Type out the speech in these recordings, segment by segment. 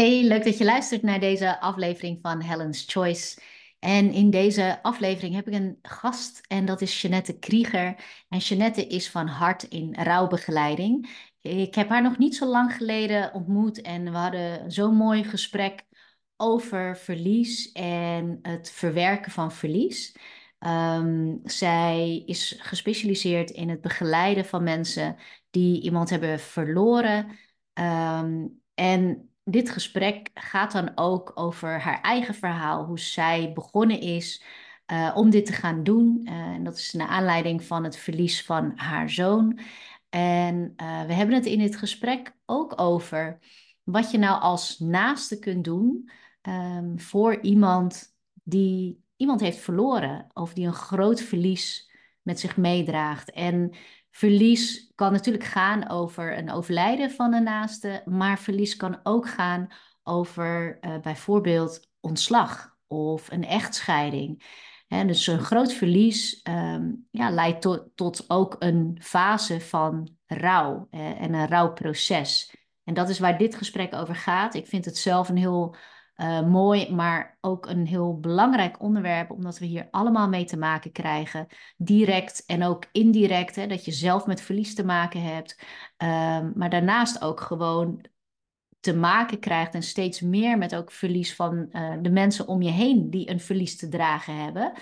Hey, leuk dat je luistert naar deze aflevering van Helen's Choice. En in deze aflevering heb ik een gast en dat is Jeanette Krieger. En Jeanette is van Hart in Rouwbegeleiding. Ik heb haar nog niet zo lang geleden ontmoet en we hadden zo'n mooi gesprek over verlies en het verwerken van verlies. Ehm, zij is gespecialiseerd in het begeleiden van mensen die iemand hebben verloren. Ehm, en dit gesprek gaat dan ook over haar eigen verhaal, hoe zij begonnen is uh, om dit te gaan doen. Uh, en dat is naar aanleiding van het verlies van haar zoon. En uh, we hebben het in dit gesprek ook over wat je nou als naaste kunt doen um, voor iemand die iemand heeft verloren of die een groot verlies met zich meedraagt. En Verlies kan natuurlijk gaan over een overlijden van een naaste, maar verlies kan ook gaan over uh, bijvoorbeeld ontslag of een echtscheiding. Hè, dus een groot verlies um, ja, leidt tot, tot ook een fase van rouw eh, en een rouwproces. En dat is waar dit gesprek over gaat. Ik vind het zelf een heel uh, mooi, maar ook een heel belangrijk onderwerp, omdat we hier allemaal mee te maken krijgen. Direct en ook indirect, hè, dat je zelf met verlies te maken hebt. Um, maar daarnaast ook gewoon te maken krijgt en steeds meer met ook verlies van uh, de mensen om je heen die een verlies te dragen hebben.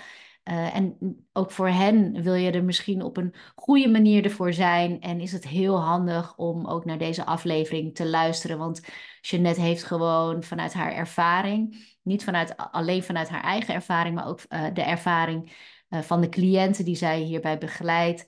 Uh, en ook voor hen wil je er misschien op een goede manier ervoor zijn. En is het heel handig om ook naar deze aflevering te luisteren. Want Jeannette heeft gewoon vanuit haar ervaring, niet vanuit, alleen vanuit haar eigen ervaring, maar ook uh, de ervaring uh, van de cliënten die zij hierbij begeleidt,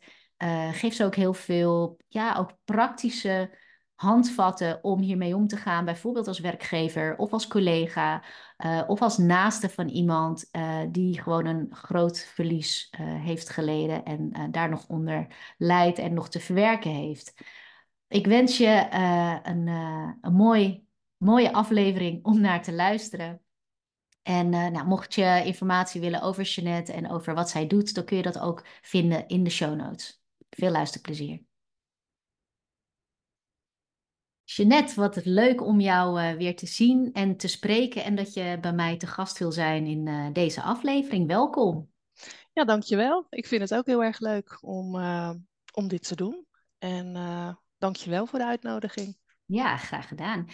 geeft ze ook heel veel, ja, ook praktische handvatten om hiermee om te gaan, bijvoorbeeld als werkgever of als collega uh, of als naaste van iemand uh, die gewoon een groot verlies uh, heeft geleden en daar nog onder lijdt en nog te verwerken heeft. Ik wens je een, een mooi, mooie aflevering om naar te luisteren. En nou, mocht je informatie willen over Jeanette en over wat zij doet, dan kun je dat ook vinden in de show notes. Veel luisterplezier. Jeanette, wat het leuk om jou uh, weer te zien en te spreken en dat je bij mij te gast wil zijn in uh, deze aflevering. Welkom. Ja, dankjewel. Ik vind het ook heel erg leuk om, uh, om dit te doen. En dankjewel voor de uitnodiging. Ja, graag gedaan.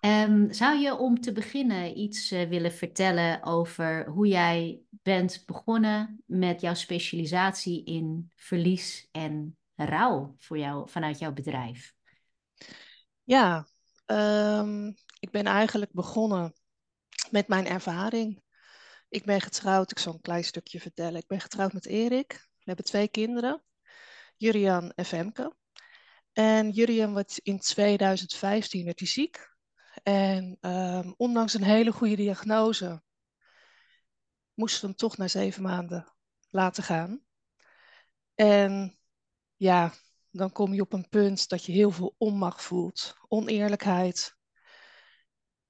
Um, zou je om te beginnen iets willen vertellen over hoe jij bent begonnen met jouw specialisatie in verlies en rouw voor jou, vanuit jouw bedrijf? Ja, um, ik ben eigenlijk begonnen met mijn ervaring. Ik ben getrouwd, ik zal een klein stukje vertellen. Ik ben getrouwd met Erik. We hebben twee kinderen, Jurian en Femke. En Jurian werd in 2015 werd hij ziek. En um, ondanks een hele goede diagnose moesten we hem toch na zeven maanden laten gaan. En ja, dan kom je op een punt dat je heel veel onmacht voelt, oneerlijkheid.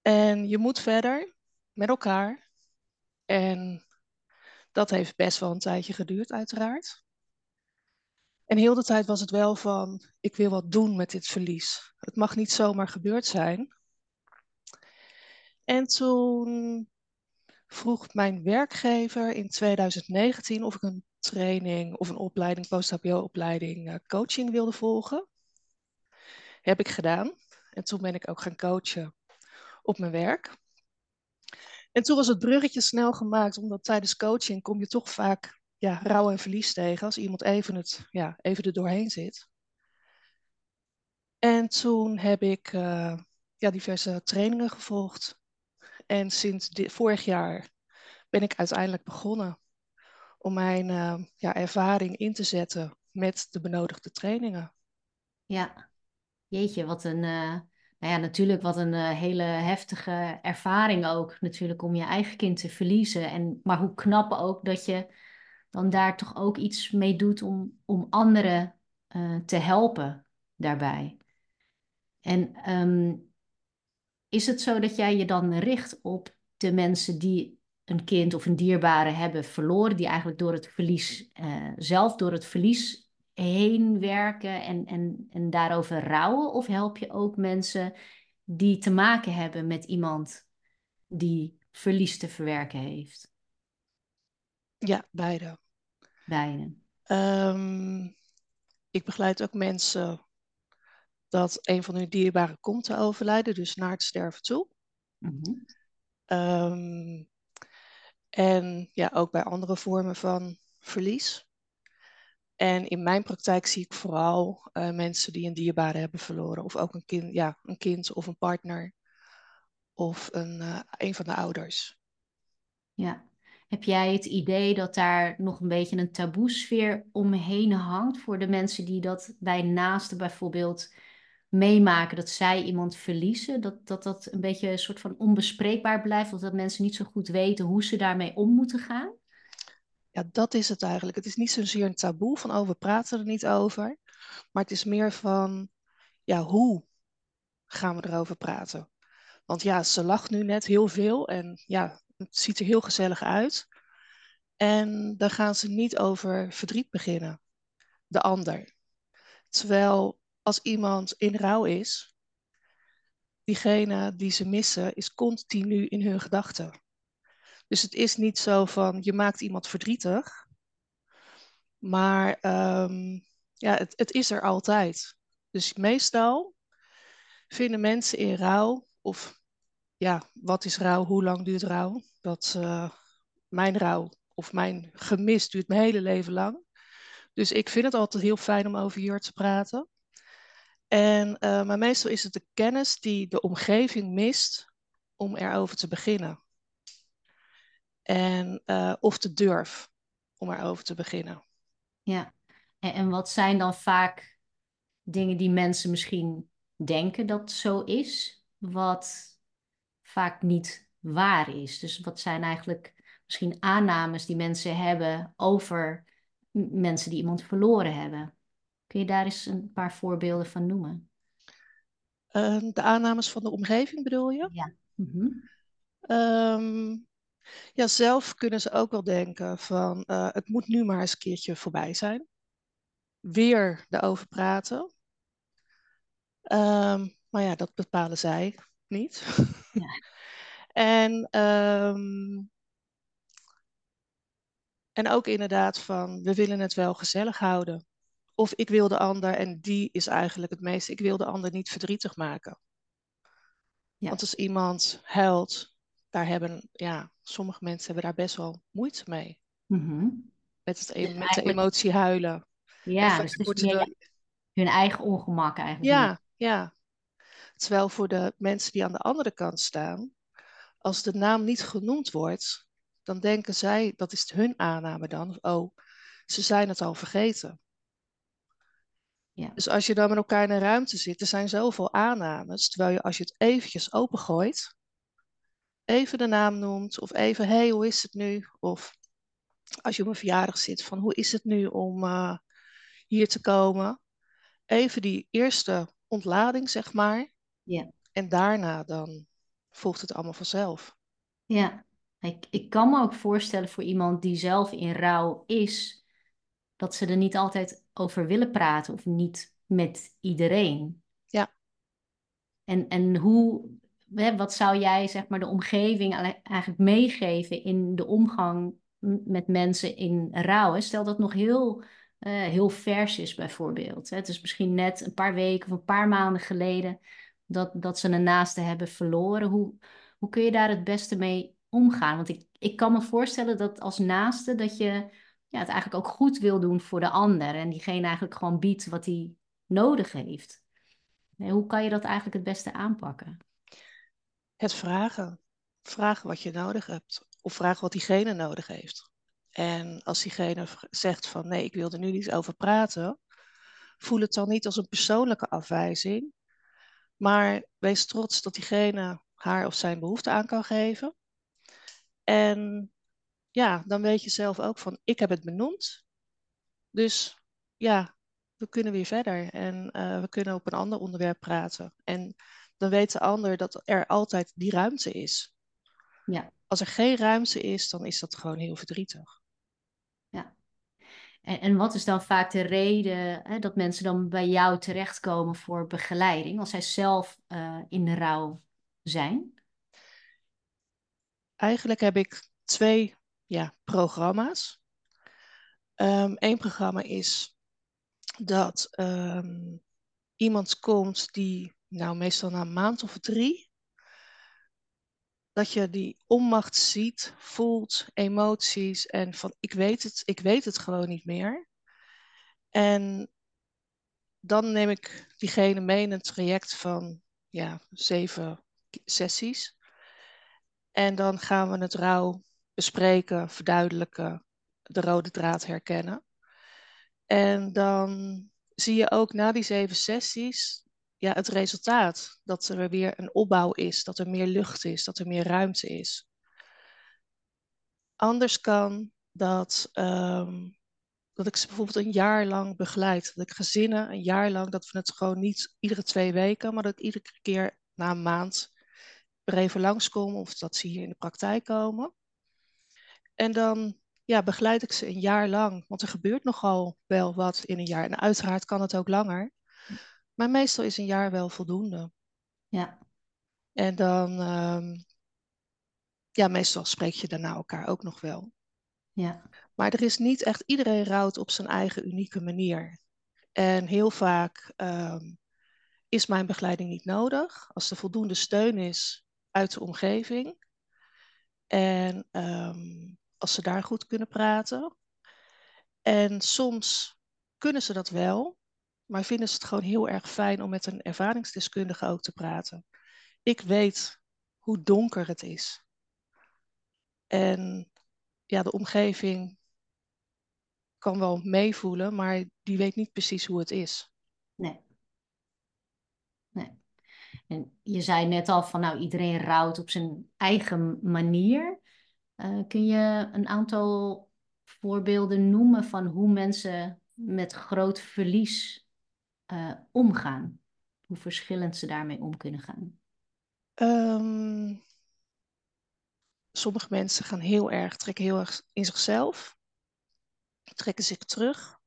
En je moet verder met elkaar. En dat heeft best wel een tijdje geduurd, uiteraard. En heel de tijd was het wel van, ik wil wat doen met dit verlies. Het mag niet zomaar gebeurd zijn. En toen vroeg mijn werkgever in 2019 of ik een training of een opleiding, post-HBO-opleiding, uh, coaching wilde volgen. Heb ik gedaan. En toen ben ik ook gaan coachen op mijn werk. En toen was het bruggetje snel gemaakt, omdat tijdens coaching kom je toch vaak ja, rouw en verlies tegen als iemand even, het, ja, even er doorheen zit. En toen heb ik uh, ja, diverse trainingen gevolgd. En sinds vorig jaar ben ik uiteindelijk begonnen om mijn uh, ja, ervaring in te zetten met de benodigde trainingen. Ja, jeetje, wat een, uh, nou ja, natuurlijk wat een uh, hele heftige ervaring ook, natuurlijk om je eigen kind te verliezen. En, maar hoe knap ook dat je dan daar toch ook iets mee doet om, om anderen te helpen daarbij. En um, is het zo dat jij je dan richt op de mensen die een kind of een dierbare hebben verloren, die eigenlijk door het verlies, uh, zelf door het verlies heen werken en, en, en daarover rouwen? Of help je ook mensen die te maken hebben met iemand die verlies te verwerken heeft? Ja, beide. Beide. Um, ik begeleid ook mensen dat een van hun dierbaren komt te overlijden, dus naar het sterven toe. Mm um, en ja, ook bij andere vormen van verlies. En in mijn praktijk zie ik vooral uh, mensen die een dierbare hebben verloren. Of ook een kind, ja, een kind of een partner. Of een, uh, een van de ouders. Ja. Heb jij het idee dat daar nog een beetje een taboesfeer omheen hangt voor de mensen die dat bij naasten bijvoorbeeld meemaken, dat zij iemand verliezen? Dat dat, dat een beetje een soort van onbespreekbaar blijft, of dat mensen niet zo goed weten hoe ze daarmee om moeten gaan? Ja, dat is het eigenlijk. Het is niet zozeer een taboe van, oh, we praten er niet over. Maar het is meer van, ja, hoe gaan we erover praten? Want ja, ze lacht nu net heel veel en ja, het ziet er heel gezellig uit. En dan gaan ze niet over verdriet beginnen, de ander. Terwijl als iemand in rouw is, diegene die ze missen, is continu in hun gedachten. Dus het is niet zo van je maakt iemand verdrietig, maar um, ja, het, het is er altijd. Dus meestal vinden mensen in rouw, of ja, wat is rouw, hoe lang duurt rouw? Dat mijn rouw of mijn gemis duurt mijn hele leven lang. Dus ik vind het altijd heel fijn om over jurt te praten. En, uh, maar meestal is het de kennis die de omgeving mist om erover te beginnen. En, uh, of de durf om erover te beginnen. Ja, en, en wat zijn dan vaak dingen die mensen misschien denken dat zo is, wat vaak niet waar is? Dus wat zijn eigenlijk misschien aannames die mensen hebben over mensen die iemand verloren hebben? Kun je daar eens een paar voorbeelden van noemen? Uh, de aannames van de omgeving bedoel je? Ja. Mm -hmm. um, ja, zelf kunnen ze ook wel denken van uh, het moet nu maar eens een keertje voorbij zijn. Weer erover praten. Um, maar ja, dat bepalen zij niet. Ja. en, um, en ook inderdaad van we willen het wel gezellig houden. Of ik wil de ander, en die is eigenlijk het meeste, ik wil de ander niet verdrietig maken. Ja. Want als iemand huilt, daar hebben, ja, sommige mensen hebben daar best wel moeite mee. Mm -hmm. Met, het, dus met de emotie huilen. Ja, dus het is hun eigen ongemak eigenlijk. Ja, ja. Terwijl voor de mensen die aan de andere kant staan, als de naam niet genoemd wordt, dan denken zij, dat is hun aanname dan, oh, ze zijn het al vergeten. Ja. Dus als je dan met elkaar in een ruimte zit, er zijn zoveel aannames, terwijl je als je het eventjes opengooit, even de naam noemt, of even, hey, hoe is het nu? Of als je op een verjaardag zit, van hoe is het nu om uh, hier te komen? Even die eerste ontlading, zeg maar. Ja. En daarna dan volgt het allemaal vanzelf. Ja, ik, ik kan me ook voorstellen voor iemand die zelf in rouw is, dat ze er niet altijd over willen praten of niet met iedereen. Ja. En, en hoe, hè, wat zou jij zeg maar de omgeving eigenlijk meegeven in de omgang met mensen in rouw? Stel dat nog heel, uh, heel vers is bijvoorbeeld. Hè? Het is misschien net een paar weken of een paar maanden geleden dat, dat ze een naaste hebben verloren. Hoe, hoe kun je daar het beste mee omgaan? Want ik, ik kan me voorstellen dat als naaste dat je ja, het eigenlijk ook goed wil doen voor de ander. En diegene eigenlijk gewoon biedt wat hij nodig heeft. Hoe kan je dat eigenlijk het beste aanpakken? Het vragen. Vragen wat je nodig hebt. Of vragen wat diegene nodig heeft. En als diegene zegt van nee, ik wil er nu niet over praten, voel het dan niet als een persoonlijke afwijzing, maar wees trots dat diegene haar of zijn behoefte aan kan geven. En ja, dan weet je zelf ook van, ik heb het benoemd. Dus ja, we kunnen weer verder en uh, we kunnen op een ander onderwerp praten. En dan weet de ander dat er altijd die ruimte is. Ja. Als er geen ruimte is, dan is dat gewoon heel verdrietig. Ja. En, en wat is dan vaak de reden hè, dat mensen dan bij jou terechtkomen voor begeleiding als zij zelf uh, in de rouw zijn? Eigenlijk heb ik twee ja, programma's. Eén ehm, programma is dat um, iemand komt die, nou meestal na een maand of drie, dat je die onmacht ziet, voelt, emoties en van ik weet het, ik weet het gewoon niet meer. En dan neem ik diegene mee in een traject van ja, zeven sessies. En dan gaan we het rouw bespreken, verduidelijken, de rode draad herkennen. En dan zie je ook na die zeven sessies ja, het resultaat. Dat er weer een opbouw is, dat er meer lucht is, dat er meer ruimte is. Anders kan dat, um, dat ik ze bijvoorbeeld een jaar lang begeleid. Dat ik gezinnen een jaar lang, dat we het gewoon niet iedere twee weken, maar dat ik iedere keer na een maand er even langskom of dat ze hier in de praktijk komen. En dan ja, begeleid ik ze een jaar lang. Want er gebeurt nogal wel wat in een jaar. En uiteraard kan het ook langer. Maar meestal is een jaar wel voldoende. Ja. En dan, um, ja, meestal spreek je daarna elkaar ook nog wel. Ja. Maar er is niet echt, iedereen rouwt op zijn eigen unieke manier. En heel vaak um, is mijn begeleiding niet nodig. Als er voldoende steun is uit de omgeving. En um, als ze daar goed kunnen praten. En soms kunnen ze dat wel, maar vinden ze het gewoon heel erg fijn om met een ervaringsdeskundige ook te praten. Ik weet hoe donker het is. En ja, de omgeving kan wel meevoelen, maar die weet niet precies hoe het is. Nee. Nee. En je zei net al van nou, iedereen rouwt op zijn eigen manier. Uh, kun je een aantal voorbeelden noemen van hoe mensen met groot verlies uh, omgaan? Hoe verschillend ze daarmee om kunnen gaan? Um, sommige mensen gaan heel erg, trekken heel erg in zichzelf, trekken zich terug.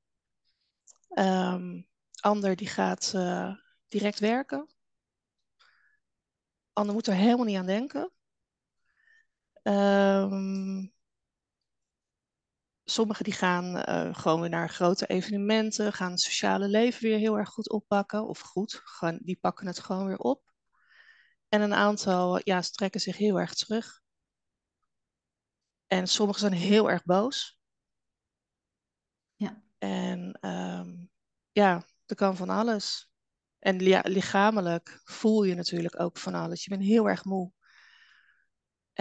Um, ander die gaat uh, direct werken. Ander moet er helemaal niet aan denken. Um, sommigen die gaan uh, gewoon weer naar grote evenementen, gaan het sociale leven weer heel erg goed oppakken. Of goed, die pakken het gewoon weer op. En een aantal ja, strekken zich heel erg terug. En sommigen zijn heel erg boos. Ja. En um, ja, er kan van alles. En ja, lichamelijk voel je natuurlijk ook van alles. Je bent heel erg moe.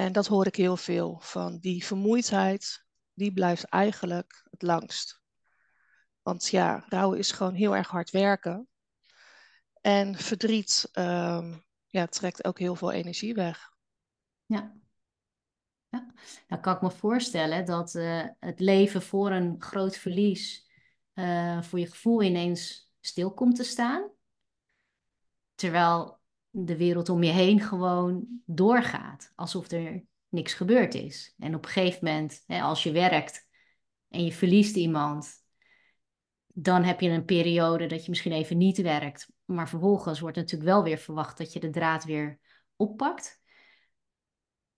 En dat hoor ik heel veel van. Die vermoeidheid, die blijft eigenlijk het langst. Want ja, rouwen is gewoon heel erg hard werken. En verdriet um, ja, trekt ook heel veel energie weg. Ja. ja. Nou kan ik me voorstellen dat uh, het leven voor een groot verlies uh, voor je gevoel ineens stil komt te staan. Terwijl de wereld om je heen gewoon doorgaat. Alsof er niks gebeurd is. En op een gegeven moment, hè, als je werkt en je verliest iemand, dan heb je een periode dat je misschien even niet werkt. Maar vervolgens wordt natuurlijk wel weer verwacht dat je de draad weer oppakt.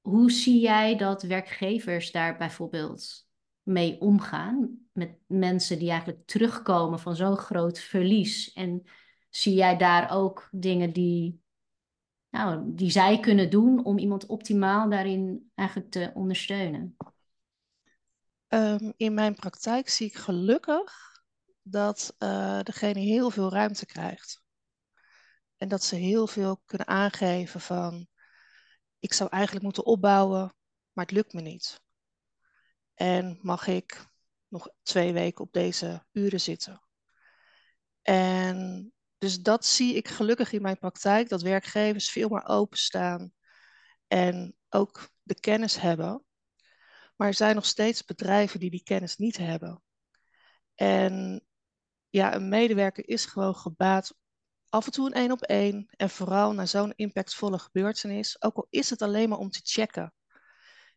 Hoe zie jij dat werkgevers daar bijvoorbeeld mee omgaan? Met mensen die eigenlijk terugkomen van zo'n groot verlies. En zie jij daar ook dingen die nou, die zij kunnen doen om iemand optimaal daarin eigenlijk te ondersteunen? Um, in mijn praktijk zie ik gelukkig dat uh, degene heel veel ruimte krijgt. En dat ze heel veel kunnen aangeven van, ik zou eigenlijk moeten opbouwen, maar het lukt me niet. En mag ik nog twee weken op deze uren zitten? En dus dat zie ik gelukkig in mijn praktijk, dat werkgevers veel meer openstaan en ook de kennis hebben. Maar er zijn nog steeds bedrijven die die kennis niet hebben. En ja, een medewerker is gewoon gebaat af en toe een één op één en vooral naar zo'n impactvolle gebeurtenis, ook al is het alleen maar om te checken.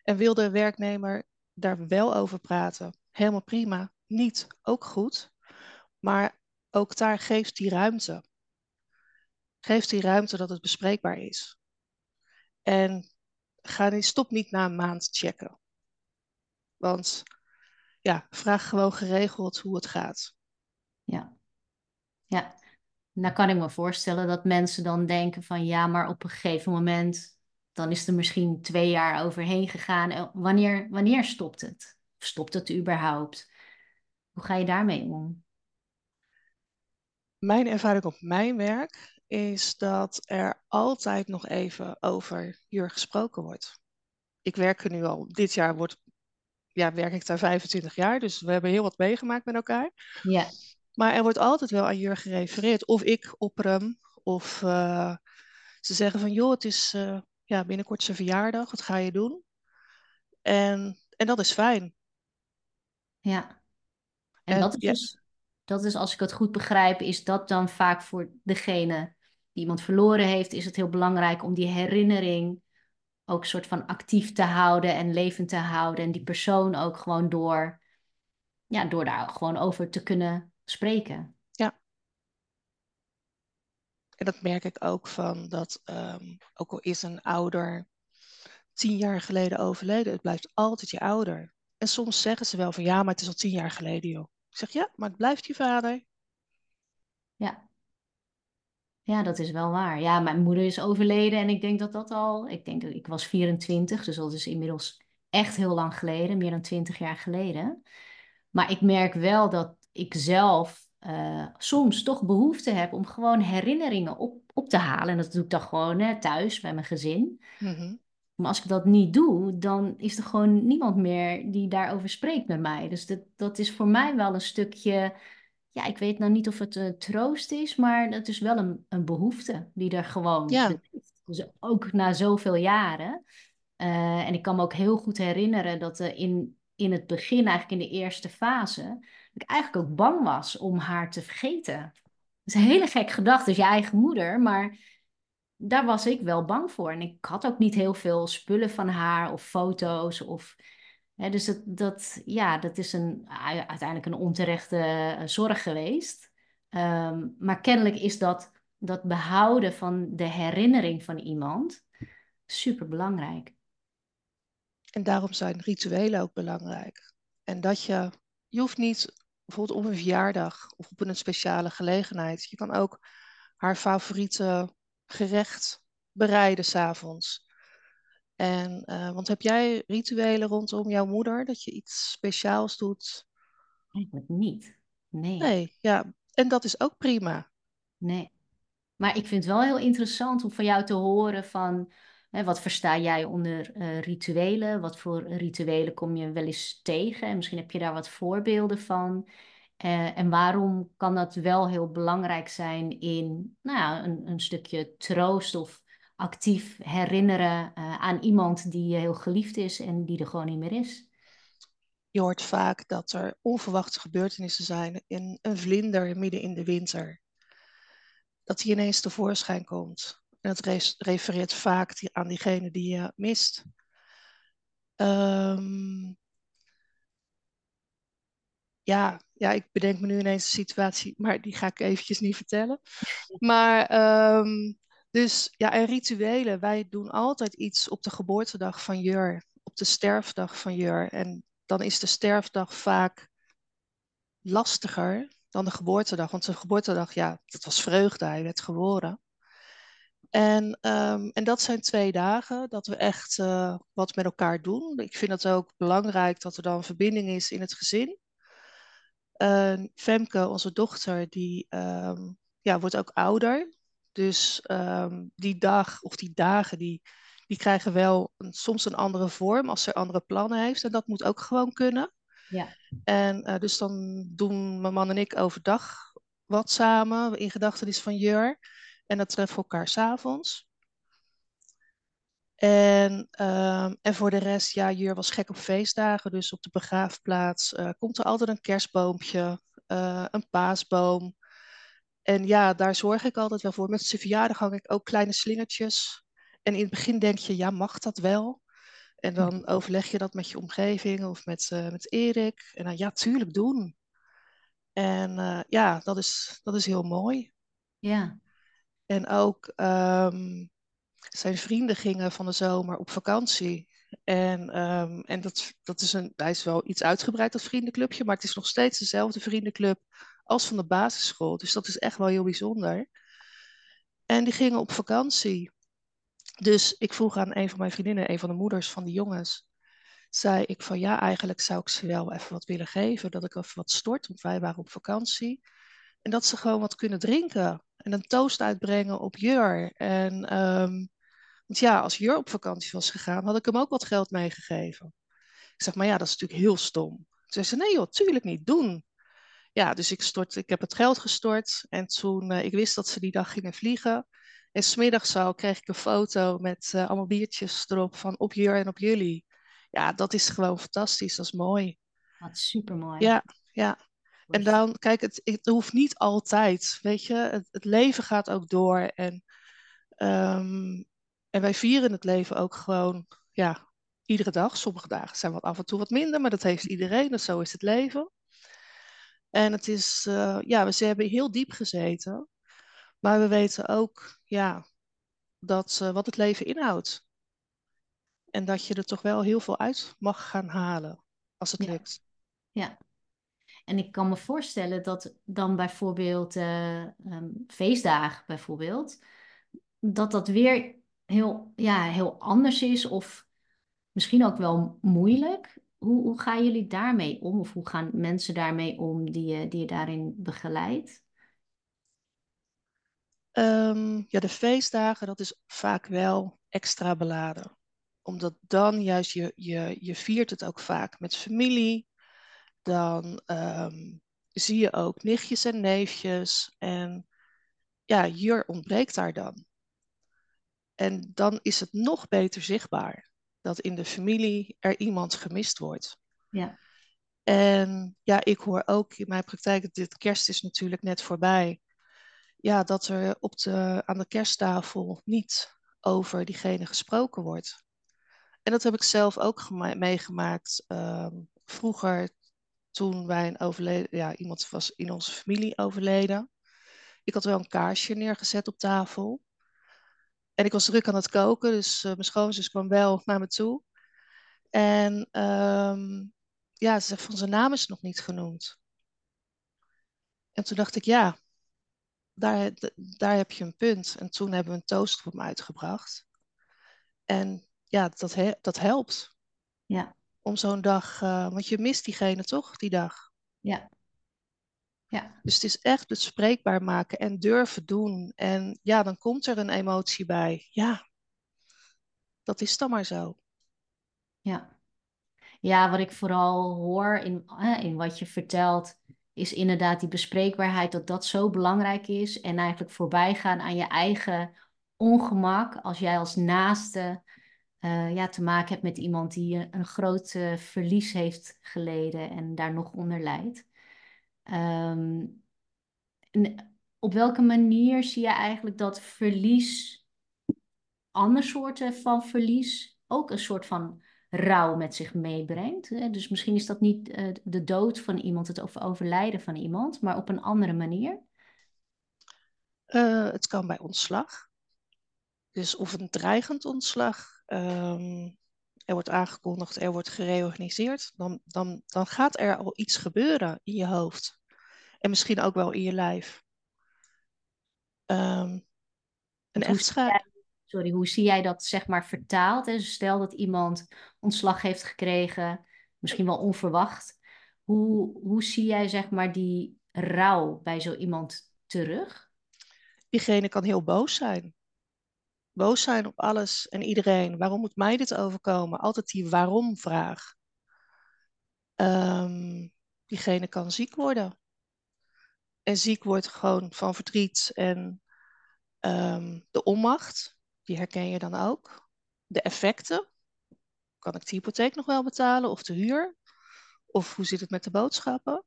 En wil de werknemer daar wel over praten, helemaal prima. niet, ook goed. Maar ook daar geeft die ruimte. Geeft die ruimte dat het bespreekbaar is. En ga niet, stop niet na een maand checken. Want ja, vraag gewoon geregeld hoe het gaat. Ja. Ja. Nou kan ik me voorstellen dat mensen dan denken van ja, maar op een gegeven moment, dan is er misschien twee jaar overheen gegaan. Wanneer, wanneer stopt het? Stopt het überhaupt? Hoe ga je daarmee om? Mijn ervaring op mijn werk is dat er altijd nog even over Jur gesproken wordt. Ik werk er nu al, dit jaar wordt, ja, werk ik daar 25 jaar, dus we hebben heel wat meegemaakt met elkaar. Ja. Maar er wordt altijd wel aan Jur gerefereerd. Of ik opper hem, of uh, ze zeggen van joh, het is uh, ja, binnenkort zijn verjaardag, wat ga je doen? En, en dat is fijn. Ja. En, en dat is dus dat is, als ik het goed begrijp, is dat dan vaak voor degene die iemand verloren heeft, is het heel belangrijk om die herinnering ook soort van actief te houden en levend te houden. En die persoon ook gewoon door, ja, door daar gewoon over te kunnen spreken. Ja. En dat merk ik ook van dat, um, ook al is een ouder tien jaar geleden overleden, het blijft altijd je ouder. En soms zeggen ze wel van ja, maar het is al tien jaar geleden, joh. Ik zeg ja, maar het blijft je vader. Ja. Ja, dat is wel waar. Ja, mijn moeder is overleden en ik denk dat dat al, ik denk dat ik was 24, dus dat is inmiddels echt heel lang geleden, meer dan 20 jaar geleden. Maar ik merk wel dat ik zelf uh, soms toch behoefte heb om gewoon herinneringen op, op te halen. En dat doe ik dan gewoon hè, thuis bij mijn gezin. Mm maar als ik dat niet doe, dan is er gewoon niemand meer die daarover spreekt met mij. Dus dat, dat is voor mij wel een stukje. Ja, ik weet nou niet of het een troost is, maar het is wel een, een behoefte die er gewoon ja. Dus ook na zoveel jaren. Uh, en ik kan me ook heel goed herinneren dat uh, in, in het begin, eigenlijk in de eerste fase, dat ik eigenlijk ook bang was om haar te vergeten. Dat is een hele gek gedachte, dus je eigen moeder, maar daar was ik wel bang voor. En ik had ook niet heel veel spullen van haar of foto's. Of, hè, dus dat, dat, ja, dat is een, uiteindelijk een onterechte eh, zorg geweest. Um, maar kennelijk is dat, dat behouden van de herinnering van iemand super belangrijk. En daarom zijn rituelen ook belangrijk. En dat je, je hoeft niet bijvoorbeeld op een verjaardag of op een speciale gelegenheid. Je kan ook haar favoriete gerecht bereiden s'avonds. En, uh, want heb jij rituelen rondom jouw moeder, dat je iets speciaals doet? Eigenlijk niet. Nee. Nee, ja. En dat is ook prima. Nee. Maar ik vind het wel heel interessant om van jou te horen van... Hè, wat versta jij onder uh, rituelen? Wat voor rituelen kom je wel eens tegen? En misschien heb je daar wat voorbeelden van. Uh, en waarom kan dat wel heel belangrijk zijn in nou ja, een, een stukje troost of actief herinneren uh, aan iemand die heel geliefd is en die er gewoon niet meer is? Je hoort vaak dat er onverwachte gebeurtenissen zijn in een vlinder midden in de winter. Dat die ineens tevoorschijn komt. En dat refereert vaak aan diegene die je mist. Um, ja, ja, ik bedenk me nu ineens een situatie, maar die ga ik eventjes niet vertellen. Maar ehm, dus ja, en rituelen. Wij doen altijd iets op de geboortedag van Jur, op de sterfdag van Jur. En dan is de sterfdag vaak lastiger dan de geboortedag. Want de geboortedag, ja, dat was vreugde, hij werd geboren. En, um, en dat zijn twee dagen dat we echt uh, wat met elkaar doen. Ik vind het ook belangrijk dat er dan verbinding is in het gezin. Uh, Femke, onze dochter, die um, ja, wordt ook ouder. Dus um, die dag of die dagen, die, die krijgen wel een, soms een andere vorm als ze andere plannen heeft. En dat moet ook gewoon kunnen. Ja. En uh, dus dan doen mijn man en ik overdag wat samen in gedachtenis van Jur. En dat treffen we elkaar s'avonds. En, um, en voor de rest, ja, Jur was gek op feestdagen. Dus op de begraafplaats uh, komt er altijd een kerstboompje, uh, een paasboom. En ja, daar zorg ik altijd wel voor. Met zijn verjaardag hang ik ook kleine slingertjes. En in het begin denk je, ja, mag dat wel? En dan overleg je dat met je omgeving of met, uh, met Erik. En dan ja, tuurlijk doen. En ja, dat is, dat is heel mooi. Ja. En ook um, zijn vrienden gingen van de zomer op vakantie. En, um, en dat, dat is een, hij is wel iets uitgebreid, dat vriendenclubje, maar het is nog steeds dezelfde vriendenclub als van de basisschool. Dus dat is echt wel heel bijzonder. En die gingen op vakantie. Dus ik vroeg aan een van mijn vriendinnen, een van de moeders van die jongens, zei ik van ja, eigenlijk zou ik ze wel even wat willen geven, dat ik even wat stort, want wij waren op vakantie. En dat ze gewoon wat kunnen drinken en een toast uitbrengen op Jur. En um, want ja, als Jur op vakantie was gegaan, had ik hem ook wat geld meegegeven. Ik zeg, maar ja, dat is natuurlijk heel stom. Ze zei nee joh, tuurlijk niet, doen. Ja, dus ik, stort, ik heb het geld gestort en toen, uh, ik wist dat ze die dag gingen vliegen. En smiddags al kreeg ik een foto met uh, allemaal biertjes erop van op Jur en op jullie. Ja, dat is gewoon fantastisch, dat is mooi. Wat super mooi. Ja, ja. En dan, kijk, het, het hoeft niet altijd, weet je. Het, het leven gaat ook door en... Um, en wij vieren het leven ook gewoon, ja, iedere dag. Sommige dagen zijn wat af en toe wat minder, maar dat heeft iedereen. Dus zo is het leven. En het is, uh, ja, we hebben heel diep gezeten. Maar we weten ook, ja, dat, uh, wat het leven inhoudt. En dat je er toch wel heel veel uit mag gaan halen, als het ja. lukt. Ja. En ik kan me voorstellen dat dan bijvoorbeeld uh, um, feestdagen bijvoorbeeld, dat dat weer heel, ja, heel anders is of misschien ook wel moeilijk. Hoe, hoe gaan jullie daarmee om? Of hoe gaan mensen daarmee om die je, die daarin begeleidt? Um, ja, de feestdagen, dat is vaak wel extra beladen. Omdat dan juist je, je, je viert het ook vaak met familie. Dan um, zie je ook nichtjes en neefjes. En ja, Jur ontbreekt daar dan. En dan is het nog beter zichtbaar dat in de familie er iemand gemist wordt. Ja. En ja, ik hoor ook in mijn praktijk, dit kerst is natuurlijk net voorbij, ja, dat er op de, aan de kersttafel niet over diegene gesproken wordt. En dat heb ik zelf ook meegemaakt uh, vroeger, toen wij een overleden, ja, iemand was in onze familie overleden. Ik had wel een kaarsje neergezet op tafel. En ik was druk aan het koken, dus uh, mijn schoonzus kwam wel naar me toe. En um, ja, ze zegt van zijn naam is nog niet genoemd. En toen dacht ik, ja, daar, daar heb je een punt. En toen hebben we een toast voor hem uitgebracht. En ja, dat, he dat helpt. Ja. Om zo'n dag, uh, want je mist diegene toch, die dag. Ja. Ja. Dus het is echt bespreekbaar maken en durven doen. En ja, dan komt er een emotie bij. Ja, dat is dan maar zo. Ja, ja wat ik vooral hoor in, in wat je vertelt, is inderdaad die bespreekbaarheid, dat dat zo belangrijk is. En eigenlijk voorbij gaan aan je eigen ongemak. Als jij als naaste uh, ja, te maken hebt met iemand die een groot uh, verlies heeft geleden en daar nog onder lijdt. Um, op welke manier zie je eigenlijk dat verlies, andere soorten van verlies, ook een soort van rouw met zich meebrengt? Dus misschien is dat niet uh, de dood van iemand, het overlijden van iemand, maar op een andere manier? Uh, het kan bij ontslag. Dus of een dreigend ontslag. Um, er wordt aangekondigd, er wordt gereorganiseerd. Dan, dan, dan gaat er al iets gebeuren in je hoofd. En misschien ook wel in je lijf. Um, een echtscheiding. Sorry, hoe zie jij dat zeg maar vertaald? Stel dat iemand ontslag heeft gekregen, misschien wel onverwacht. Hoe, hoe zie jij zeg maar die rouw bij zo iemand terug? Diegene kan heel boos zijn. Boos zijn op alles en iedereen. Waarom moet mij dit overkomen? Altijd die waarom-vraag. Um, diegene kan ziek worden en ziek wordt gewoon van verdriet en um, de onmacht, die herken je dan ook. De effecten, kan ik de hypotheek nog wel betalen of de huur? Of hoe zit het met de boodschappen?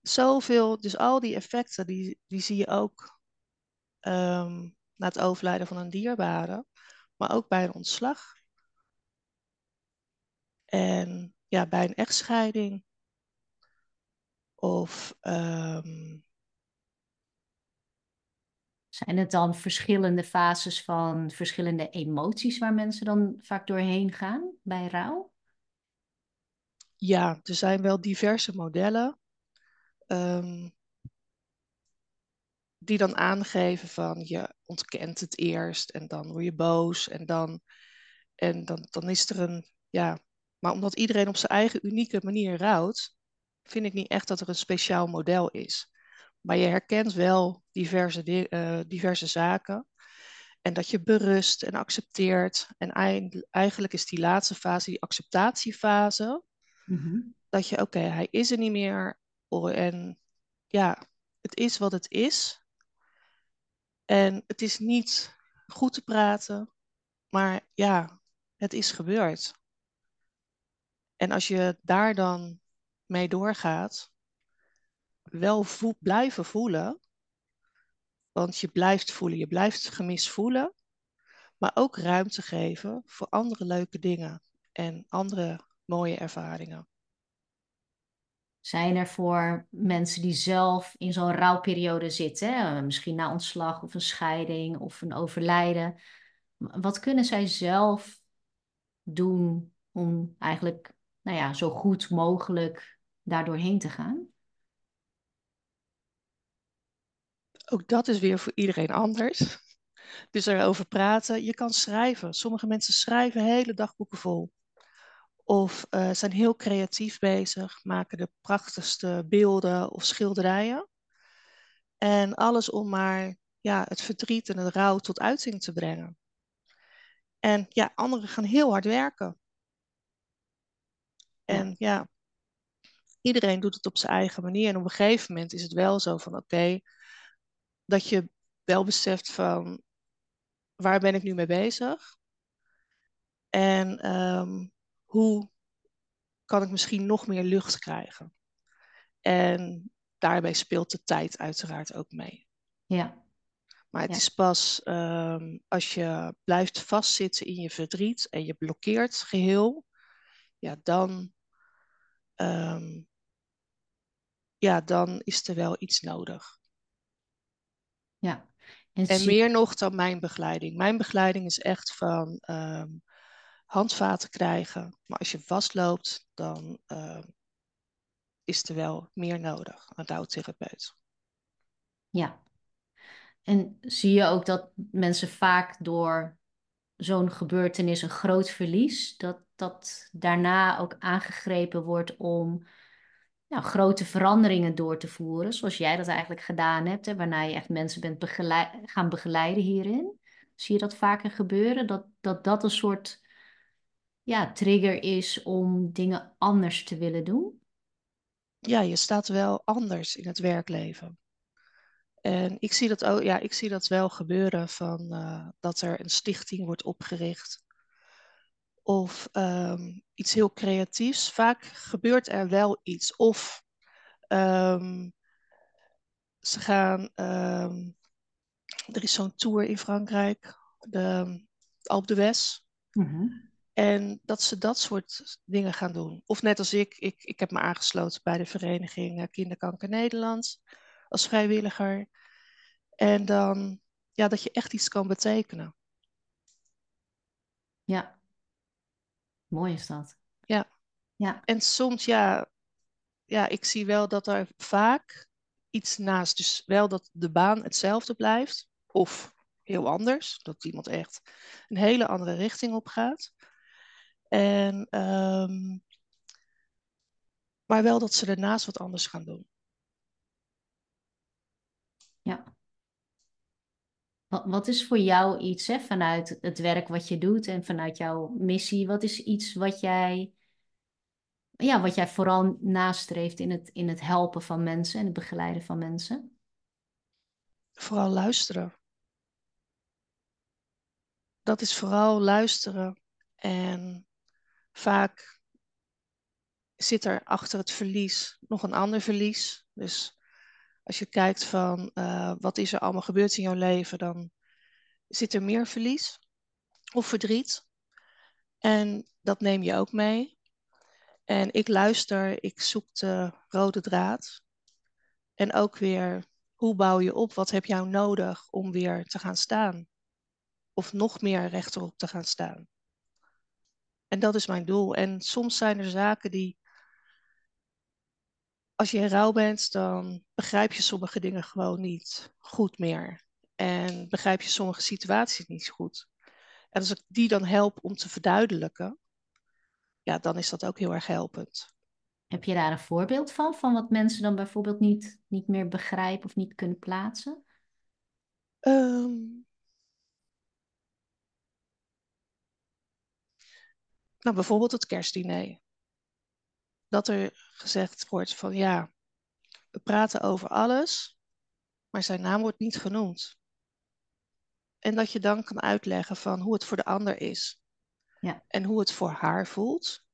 Zoveel, dus al die effecten, die, die zie je ook um, na het overlijden van een dierbare, maar ook bij een ontslag. En ja, bij een echtscheiding of ehm, Zijn het dan verschillende fases van verschillende emoties waar mensen dan vaak doorheen gaan bij rouw? ja, er zijn wel diverse modellen ehm, die dan aangeven van je ontkent het eerst en dan word je boos en dan, en dan, dan is er een, ja, maar omdat iedereen op zijn eigen unieke manier rouwt, vind ik niet echt dat er een speciaal model is. Maar je herkent wel diverse, di- eh, diverse zaken. En dat je berust en accepteert. En eigenlijk is die laatste fase, die acceptatiefase, Mhm. dat je, oké, hij is er niet meer. En ja, het is wat het is. En het is niet goed te praten, maar ja, het is gebeurd. En als je daar dan mee doorgaat, wel blijven voelen, want je blijft voelen, je blijft gemis voelen, maar ook ruimte geven voor andere leuke dingen en andere mooie ervaringen. Zijn er voor mensen die zelf in zo'n rouwperiode zitten, hè? misschien na ontslag of een scheiding of een overlijden, wat kunnen zij zelf doen om eigenlijk nou ja, zo goed mogelijk daar doorheen te gaan? Ook dat is weer voor iedereen anders. Dus erover praten. Je kan schrijven. Sommige mensen schrijven hele dagboeken vol. Of uh, zijn heel creatief bezig, maken de prachtigste beelden of schilderijen. En alles om maar ja, het verdriet en het rouw tot uiting te brengen. En ja, anderen gaan heel hard werken. En ja. iedereen doet het op zijn eigen manier. En op een gegeven moment is het wel zo van oké, okay, dat je wel beseft van waar ben ik nu mee bezig? En um, hoe kan ik misschien nog meer lucht krijgen? En daarbij speelt de tijd uiteraard ook mee. Ja. Maar het Ja. is pas um, als je blijft vastzitten in je verdriet en je blokkeert geheel, ja, dan, um, ja, dan is er wel iets nodig. Ja. En, meer nog dan mijn begeleiding. Mijn begeleiding is echt van um, handvaten krijgen. Maar als je vastloopt, dan is er wel meer nodig, een rouwtherapeut. Ja. En zie je ook dat mensen vaak door zo'n gebeurtenis, een groot verlies, dat dat daarna ook aangegrepen wordt om nou, grote veranderingen door te voeren, zoals jij dat eigenlijk gedaan hebt, hè, waarna je echt mensen bent begeleid, gaan begeleiden hierin. Zie je dat vaker gebeuren? Dat dat, dat een soort ja, trigger is om dingen anders te willen doen? Ja, je staat wel anders in het werkleven. En ik zie dat, ook, ja, ik zie dat wel gebeuren van uh, dat er een stichting wordt opgericht. Of um, iets heel creatiefs. Vaak gebeurt er wel iets. Of um, ze gaan. Um, er is zo'n tour in Frankrijk, de Alpe d'Huez. Mm-hmm. En dat ze dat soort dingen gaan doen. Of net als ik, ik, ik heb me aangesloten bij de vereniging Kinderkanker Nederland als vrijwilliger. En dan, ja, dat je echt iets kan betekenen. Ja, mooi is dat. Ja. Ja. En soms, ja, ja, ik zie wel dat er vaak iets naast, dus wel dat de baan hetzelfde blijft, of heel anders, dat iemand echt een hele andere richting op gaat. En, um, maar wel dat ze daarnaast wat anders gaan doen. Ja. Wat, wat is voor jou iets hè, vanuit het werk wat je doet en vanuit jouw missie? Wat is iets wat jij, ja, wat jij vooral nastreeft in het, in het helpen van mensen en het begeleiden van mensen? Vooral luisteren. Dat is vooral luisteren. En vaak zit er achter het verlies nog een ander verlies. Dus als je kijkt van uh, wat is er allemaal gebeurd in jouw leven, dan zit er meer verlies of verdriet. En dat neem je ook mee. En ik luister, ik zoek de rode draad. En ook weer, hoe bouw je op? Wat heb jou nodig om weer te gaan staan? Of nog meer rechterop te gaan staan? En dat is mijn doel. En soms zijn er zaken die, als je in rouw bent, dan begrijp je sommige dingen gewoon niet goed meer. En begrijp je sommige situaties niet goed. En als ik die dan help om te verduidelijken, ja, dan is dat ook heel erg helpend. Heb je daar een voorbeeld van, van wat mensen dan bijvoorbeeld niet, niet meer begrijpen of niet kunnen plaatsen? Um, nou, bijvoorbeeld het kerstdiner. Dat er gezegd wordt van ja, we praten over alles, maar zijn naam wordt niet genoemd. En dat je dan kan uitleggen van hoe het voor de ander is. Ja. En hoe het voor haar voelt.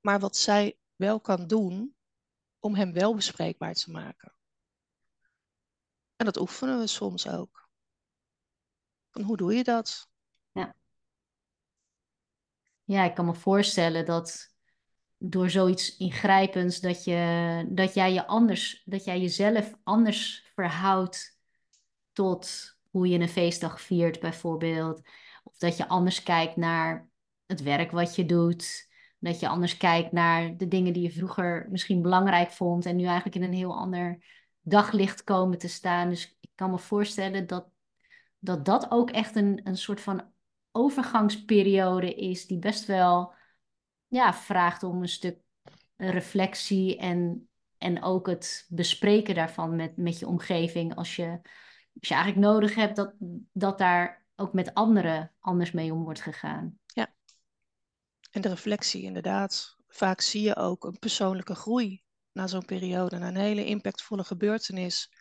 Maar wat zij wel kan doen om hem wel bespreekbaar te maken. En dat oefenen we soms ook. Van hoe doe je dat? Ja. Ik kan me voorstellen dat door zoiets ingrijpends dat, je, dat jij je anders, dat jij jezelf anders verhoudt tot hoe je een feestdag viert, bijvoorbeeld. Of dat je anders kijkt naar het werk wat je doet. Dat je anders kijkt naar de dingen die je vroeger misschien belangrijk vond en nu eigenlijk in een heel ander daglicht komen te staan. Dus ik kan me voorstellen dat dat, dat ook echt een, een soort van overgangsperiode is die best wel ja, vraagt om een stuk reflectie en, en ook het bespreken daarvan met, met je omgeving als je, als je eigenlijk nodig hebt dat, dat daar ook met anderen anders mee om wordt gegaan. Ja, en de reflectie inderdaad. Vaak zie je ook een persoonlijke groei na zo'n periode, na een hele impactvolle gebeurtenis.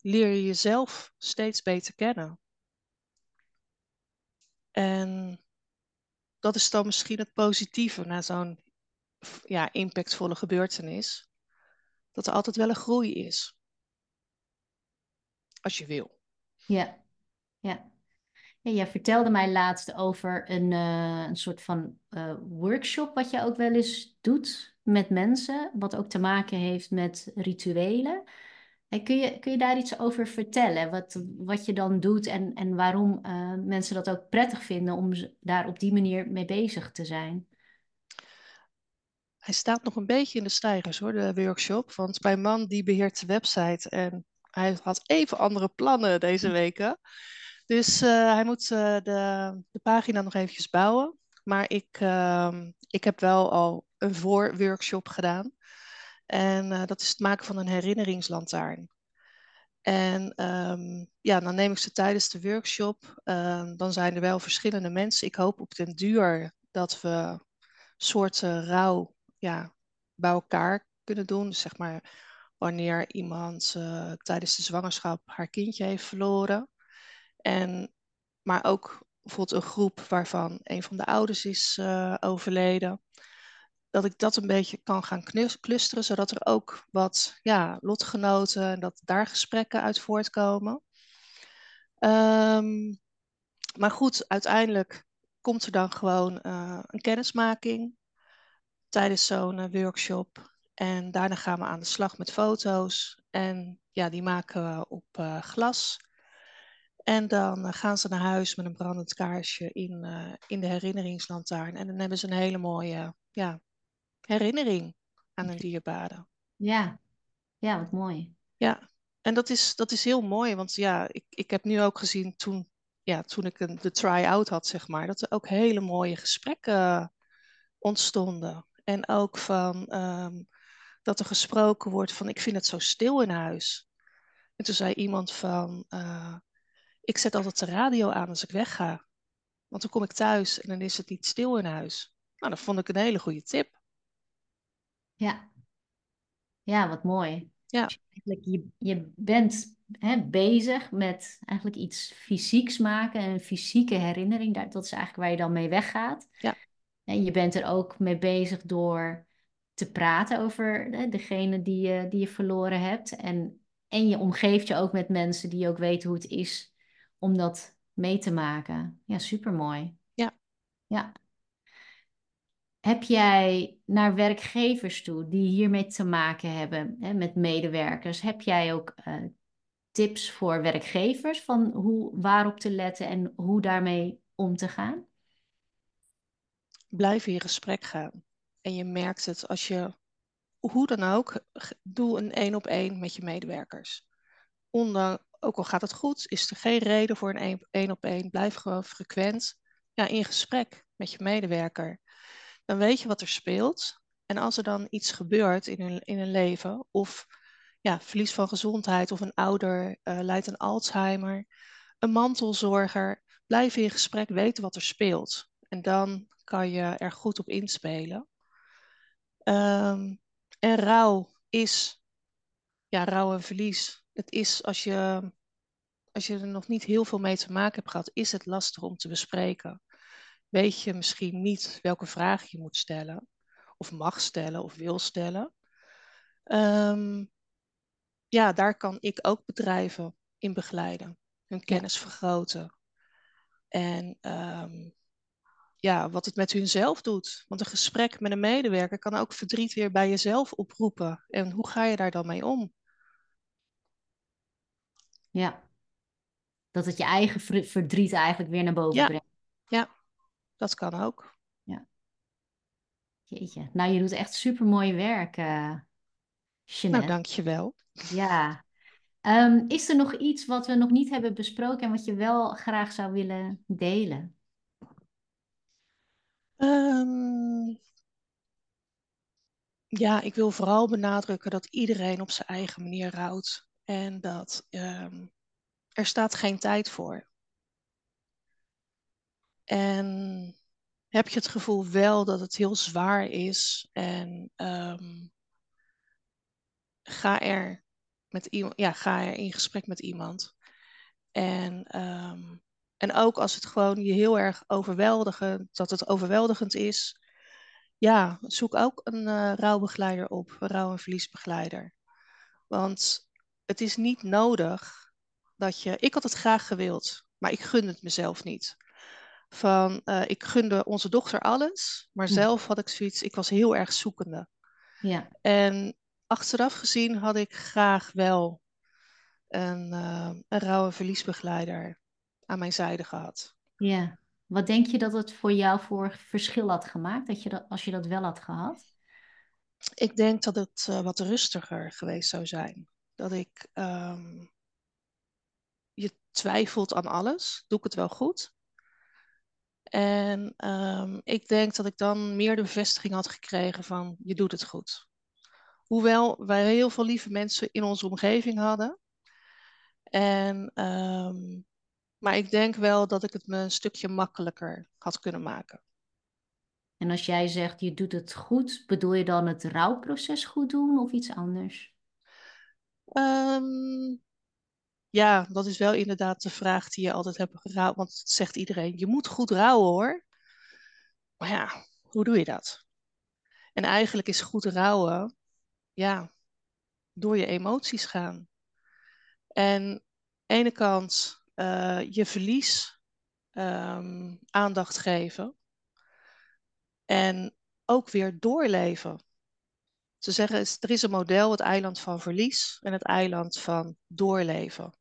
Leer je jezelf steeds beter kennen. En dat is dan misschien het positieve na zo'n ja, impactvolle gebeurtenis. Dat er altijd wel een groei is. Als je wil. Ja, ja. ja jij vertelde mij laatst over een, uh, een soort van uh, workshop wat je ook wel eens doet met mensen. Wat ook te maken heeft met rituelen. En kun, je, kun je daar iets over vertellen? Wat, wat je dan doet en, en waarom uh, mensen dat ook prettig vinden om daar op die manier mee bezig te zijn? Hij staat nog een beetje in de stijgers hoor, de workshop. Want mijn man die beheert de website en hij had even andere plannen deze weken. Dus uh, hij moet uh, de, de pagina nog eventjes bouwen. Maar ik, uh, ik heb wel al een voorworkshop gedaan. En uh, dat is het maken van een herinneringslantaarn. En um, ja, dan neem ik ze tijdens de workshop. Um, dan zijn er wel verschillende mensen. Ik hoop op den duur dat we soorten rouw ja, bij elkaar kunnen doen. Dus zeg maar wanneer iemand uh, tijdens de zwangerschap haar kindje heeft verloren. En, maar ook bijvoorbeeld een groep waarvan een van de ouders is uh, overleden dat ik dat een beetje kan gaan clusteren, zodat er ook wat ja, lotgenoten en dat daar gesprekken uit voortkomen. Um, maar goed, uiteindelijk komt er dan gewoon uh, een kennismaking tijdens zo'n uh, workshop. En daarna gaan we aan de slag met foto's. En ja, die maken we op uh, glas. En dan gaan ze naar huis met een brandend kaarsje in, in de herinneringslantaarn. En dan hebben ze een hele mooie ja, herinnering aan een dierbare. Ja, ja, wat mooi. Ja, en dat is, dat is heel mooi, want ja, ik, ik heb nu ook gezien toen, ja, toen ik een, de try-out had, zeg maar, dat er ook hele mooie gesprekken ontstonden. En ook van um, dat er gesproken wordt van, ik vind het zo stil in huis. En toen zei iemand van, uh, ik zet altijd de radio aan als ik wegga. Want dan kom ik thuis en dan is het niet stil in huis. Nou, dat vond ik een hele goede tip. Ja, ja wat mooi. Ja. Dus eigenlijk, je, je bent hè, bezig met eigenlijk iets fysieks maken, een fysieke herinnering. Dat is eigenlijk waar je dan mee weggaat. Ja. En je bent er ook mee bezig door te praten over hè, degene die je, die je verloren hebt. En, en je omgeeft je ook met mensen die ook weten hoe het is om dat mee te maken. Ja, supermooi. Ja. Ja. Heb jij naar werkgevers toe die hiermee te maken hebben, hè, met medewerkers, heb jij ook uh, tips voor werkgevers van hoe, waarop te letten en hoe daarmee om te gaan? Blijf in gesprek gaan. En je merkt het als je, hoe dan ook, doe een één op één met je medewerkers. Ondanks, ook al gaat het goed, is er geen reden voor een één op één. Blijf gewoon frequent ja, in gesprek met je medewerker. Dan weet je wat er speelt. En als er dan iets gebeurt in hun, in hun leven, of ja, verlies van gezondheid, of een ouder uh, leidt aan Alzheimer, een mantelzorger, blijf in gesprek, weten wat er speelt. En dan kan je er goed op inspelen. Um, en rouw is, ja, rouw en verlies. Het is als je, als je er nog niet heel veel mee te maken hebt gehad, is het lastig om te bespreken. Weet je misschien niet welke vraag je moet stellen, of mag stellen, of wil stellen. Um, ja, daar kan ik ook bedrijven in begeleiden, hun kennis vergroten. En um, ja, wat het met hunzelf doet. Want een gesprek met een medewerker kan ook verdriet weer bij jezelf oproepen. En hoe ga je daar dan mee om? Ja, dat het je eigen verdriet eigenlijk weer naar boven ja. brengt. Ja, dat kan ook. Ja. Jeetje, nou je doet echt super mooi werk, uh, Jeanette. Nou, dankjewel. Ja. Um, is er nog iets wat we nog niet hebben besproken en wat je wel graag zou willen delen? Um, ja, ik wil vooral benadrukken dat iedereen op zijn eigen manier rouwt. En dat um, er staat geen tijd voor. En heb je het gevoel wel dat het heel zwaar is en um, ga, er met iemand, ja, ga er in gesprek met iemand. En um, en ook als het gewoon je heel erg overweldigend, dat het overweldigend is. Ja, zoek ook een uh, rouwbegeleider op, rouw- en verliesbegeleider. Want het is niet nodig dat je. Ik had het graag gewild, maar ik gun het mezelf niet. Van, uh, ik gunde onze dochter alles, maar hm. zelf had ik zoiets, ik was heel erg zoekende. Ja. En achteraf gezien had ik graag wel een, uh, een rouw- en verliesbegeleider aan mijn zijde gehad. Ja, wat denk je dat het voor jou voor verschil had gemaakt dat je dat, als je dat wel had gehad? Ik denk dat het uh, wat rustiger geweest zou zijn. Dat ik um, je twijfelt aan alles. Doe ik het wel goed? En um, ik denk dat ik dan meer de bevestiging had gekregen van je doet het goed. Hoewel wij heel veel lieve mensen in onze omgeving hadden. En um, maar ik denk wel dat ik het me een stukje makkelijker had kunnen maken. En als jij zegt je doet het goed, bedoel je dan het rouwproces goed doen of iets anders? Um, ja, dat is wel inderdaad de vraag die je altijd hebt gerouwd. Want het zegt iedereen, je moet goed rouwen hoor. Maar ja, hoe doe je dat? En eigenlijk is goed rouwen, ja, door je emoties gaan. En aan de ene kant uh, je verlies um, aandacht geven. En ook weer doorleven. Ze zeggen, er is een model, het eiland van verlies en het eiland van doorleven.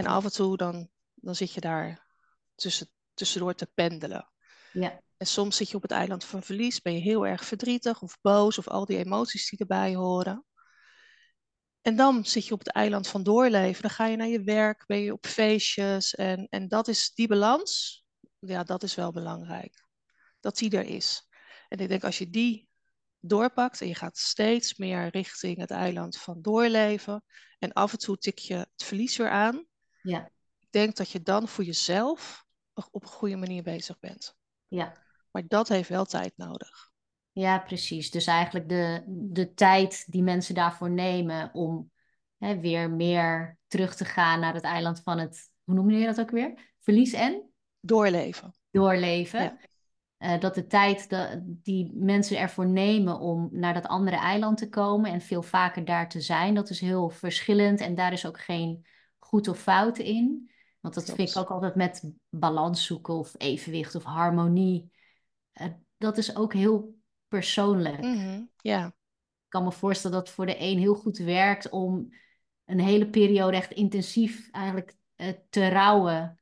En af en toe dan, dan zit je daar tussen, tussendoor te pendelen. Ja. En soms zit je op het eiland van verlies, ben je heel erg verdrietig of boos of al die emoties die erbij horen. En dan zit je op het eiland van doorleven. Dan ga je naar je werk, ben je op feestjes. En, en dat is die balans, ja, dat is wel belangrijk. Dat die er is. En ik denk als je die doorpakt en je gaat steeds meer richting het eiland van doorleven. En af en toe tik je het verlies weer aan. Ja. Ik denk dat je dan voor jezelf op een goede manier bezig bent. Ja. Maar dat heeft wel tijd nodig. Ja, precies. Dus eigenlijk de, de tijd die mensen daarvoor nemen om hè, weer meer terug te gaan naar het eiland van het, hoe noem je dat ook weer? Verlies en? Doorleven. Doorleven. Ja. Uh, dat de tijd de, die mensen ervoor nemen om naar dat andere eiland te komen en veel vaker daar te zijn, dat is heel verschillend en daar is ook geen goed of fout in. Want dat Klopt. vind ik ook altijd met balans zoeken of evenwicht of harmonie. Uh, dat is ook heel persoonlijk. Mhm, Ja, Ik kan me voorstellen dat het voor de een heel goed werkt om een hele periode echt intensief eigenlijk eh, te rouwen.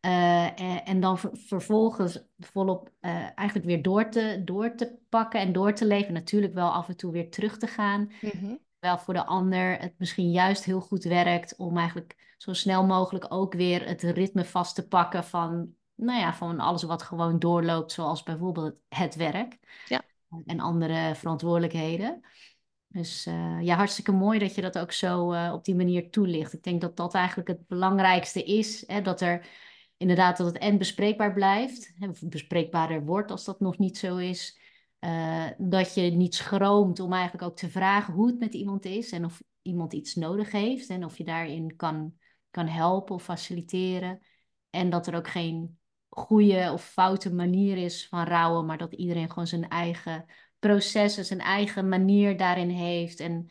Eh, en, en dan ver- vervolgens volop eh, eigenlijk weer door te, door te pakken en door te leven. Natuurlijk wel af en toe weer terug te gaan. mhm, Terwijl voor de ander het misschien juist heel goed werkt om eigenlijk zo snel mogelijk ook weer het ritme vast te pakken van, nou ja, van alles wat gewoon doorloopt, zoals bijvoorbeeld het werk Ja. en andere verantwoordelijkheden. Dus eh, ja, hartstikke mooi dat je dat ook zo eh, op die manier toelicht. Ik denk dat dat eigenlijk het belangrijkste is, hè, dat er inderdaad dat het en bespreekbaar blijft, hè, of bespreekbaarder wordt als dat nog niet zo is. Eh, dat je niet schroomt om eigenlijk ook te vragen hoe het met iemand is en of iemand iets nodig heeft en of je daarin kan, kan helpen of faciliteren. En dat er ook geen goede of foute manier is van rouwen, maar dat iedereen gewoon zijn eigen proces en zijn eigen manier daarin heeft. En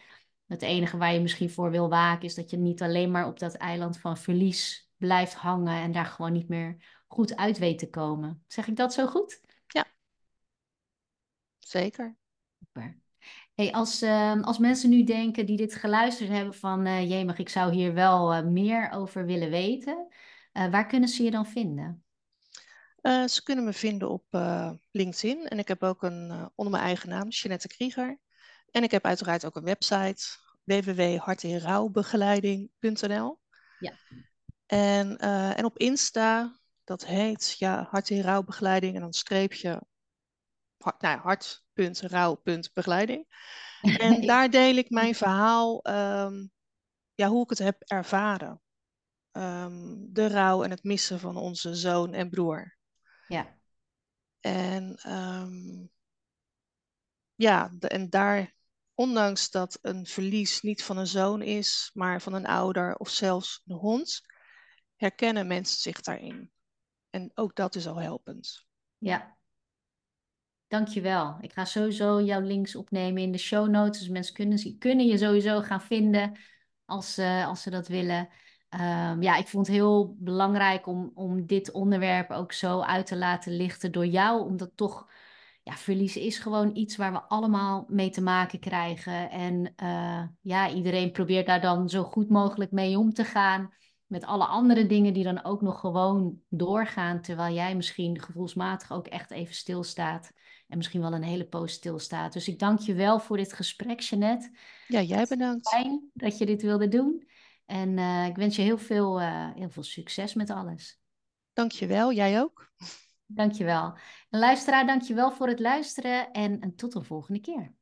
het enige waar je misschien voor wil waken is dat je niet alleen maar op dat eiland van verlies blijft hangen en daar gewoon niet meer goed uit weet te komen. Zeg ik dat zo goed? Zeker. Super. Hey, als, ehm, als mensen nu denken die dit geluisterd hebben van eh jemig, ik zou hier wel eh, meer over willen weten, eh, waar kunnen ze je dan vinden? Ze kunnen me vinden op LinkedIn en ik heb ook een onder mijn eigen naam, Jeanette Krieger. En ik heb uiteraard ook een website, www.hartinrouwbegeleiding.nl. Ja. En, en op Insta, dat heet ja, Hart in Rouwbegeleiding en dan streepje nou, hart.rouw.begeleiding. En daar deel ik mijn verhaal, ehm, ja, hoe ik het heb ervaren. Ehm, de rouw en het missen van onze zoon en broer. Ja, En ehm, ja, de- en daar, ondanks dat een verlies niet van een zoon is, maar van een ouder of zelfs een hond, herkennen mensen zich daarin. En ook dat is al helpend. ja. Dankjewel. Ik ga sowieso jouw links opnemen in de show notes. Dus mensen kunnen, kunnen je sowieso gaan vinden als, ze als ze dat willen. Ehm, ja, ik vond het heel belangrijk om, om dit onderwerp ook zo uit te laten lichten door jou. Omdat toch, ja, verlies is gewoon iets waar we allemaal mee te maken krijgen. En eh, ja, iedereen probeert daar dan zo goed mogelijk mee om te gaan. Met alle andere dingen die dan ook nog gewoon doorgaan. Terwijl jij misschien gevoelsmatig ook echt even stilstaat. En misschien wel een hele poos stilstaat. Dus ik dank je wel voor dit gesprek, Jeannette. Ja, jij bedankt. Fijn dat je dit wilde doen. En eh, ik wens je heel veel, eh, heel veel succes met alles. Dank je wel, jij ook. Dank je wel. En luisteraar, dank je wel voor het luisteren. En, en tot een volgende keer.